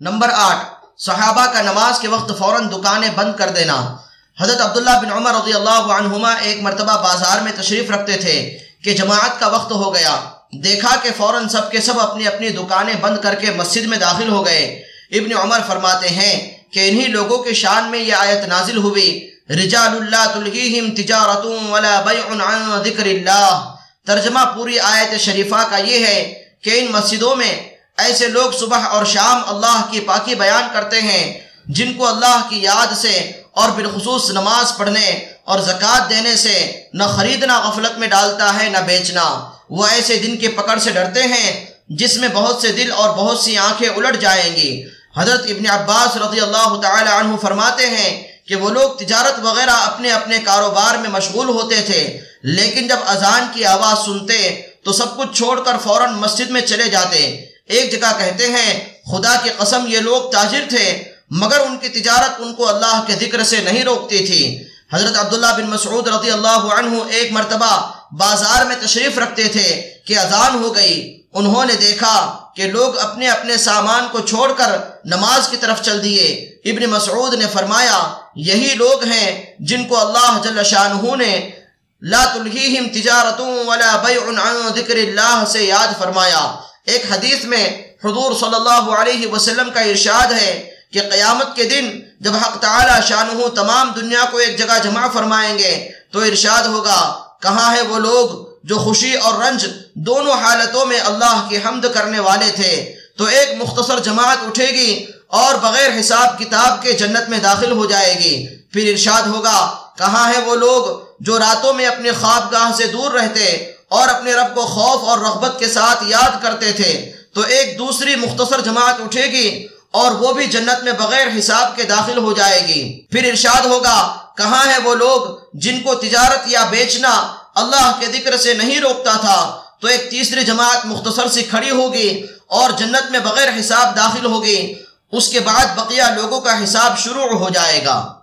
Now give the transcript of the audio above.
Number آٹھ، صحابہ کا نماز کے وقت فوراً دکانیں بند کر دینا۔ حضرت عبداللہ بن عمر رضی اللہ عنہما ایک مرتبہ بازار میں تشریف رکھتے تھے کہ جماعت کا وقت ہو گیا۔ دیکھا کہ فوراً سب کے سب اپنی اپنی دکانیں بند کر کے مسجد میں داخل ہو گئے۔ ابن عمر فرماتے ہیں کہ انہی لوگوں کے شان میں یہ آیت نازل ہوئی۔ رجال اللہ تلہیہم تجارتون ولا بیع عن ذکر اللہ۔ ترجمہ پوری آیت شریفہ کا یہ ہے کہ ان مسجدوں میں ایسے لوگ صبح اور شام اللہ کی پاکی بیان کرتے ہیں، جن کو اللہ کی یاد سے اور بالخصوص نماز پڑھنے اور زکوٰۃ دینے سے نہ خریدنا غفلت میں ڈالتا ہے، نہ بیچنا۔ وہ ایسے دن کے پکڑ سے ڈرتے ہیں جس میں بہت سے دل اور بہت سی آنکھیں الٹ جائیں گی۔ حضرت ابن عباس رضی اللہ تعالی عنہ فرماتے ہیں کہ وہ لوگ تجارت وغیرہ اپنے اپنے کاروبار میں مشغول ہوتے تھے، لیکن جب اذان کی آواز سنتے تو سب کچھ چھوڑ کر فوراً مسجد میں چلے جاتے۔ ایک جگہ کہتے ہیں، خدا کی قسم یہ لوگ تاجر تھے، مگر ان کی تجارت ان کو اللہ کے ذکر سے نہیں روکتی تھی۔ حضرت عبداللہ بن مسعود رضی اللہ عنہ ایک مرتبہ بازار میں تشریف رکھتے تھے کہ اذان ہو گئی۔ انہوں نے دیکھا کہ لوگ اپنے اپنے سامان کو چھوڑ کر نماز کی طرف چل دیے۔ ابن مسعود نے فرمایا، یہی لوگ ہیں جن کو اللہ جل شانہ نے لا تلہیہم تجارتوں ولا بیع عن ذکر اللہ سے یاد فرمایا۔ ایک حدیث میں حضور صلی اللہ علیہ وسلم کا ارشاد ہے کہ قیامت کے دن جب حق تعالی شانہ تمام دنیا کو ایک جگہ جمع فرمائیں گے، تو ارشاد ہوگا، کہاں ہے وہ لوگ جو خوشی اور رنج دونوں حالتوں میں اللہ کی حمد کرنے والے تھے؟ تو ایک مختصر جماعت اٹھے گی اور بغیر حساب کتاب کے جنت میں داخل ہو جائے گی۔ پھر ارشاد ہوگا، کہاں ہے وہ لوگ جو راتوں میں اپنے خوابگاہ سے دور رہتے اور اپنے رب کو خوف اور رغبت کے ساتھ یاد کرتے تھے، تو ایک دوسری مختصر جماعت اٹھے گی اور وہ بھی جنت میں بغیر حساب کے داخل ہو جائے گی۔ پھر ارشاد ہوگا، کہاں ہے وہ لوگ جن کو تجارت یا بیچنا اللہ کے ذکر سے نہیں روکتا تھا؟ تو ایک تیسری جماعت مختصر سی کھڑی ہوگی اور جنت میں بغیر حساب داخل ہوگی۔ اس کے بعد بقیہ لوگوں کا حساب شروع ہو جائے گا۔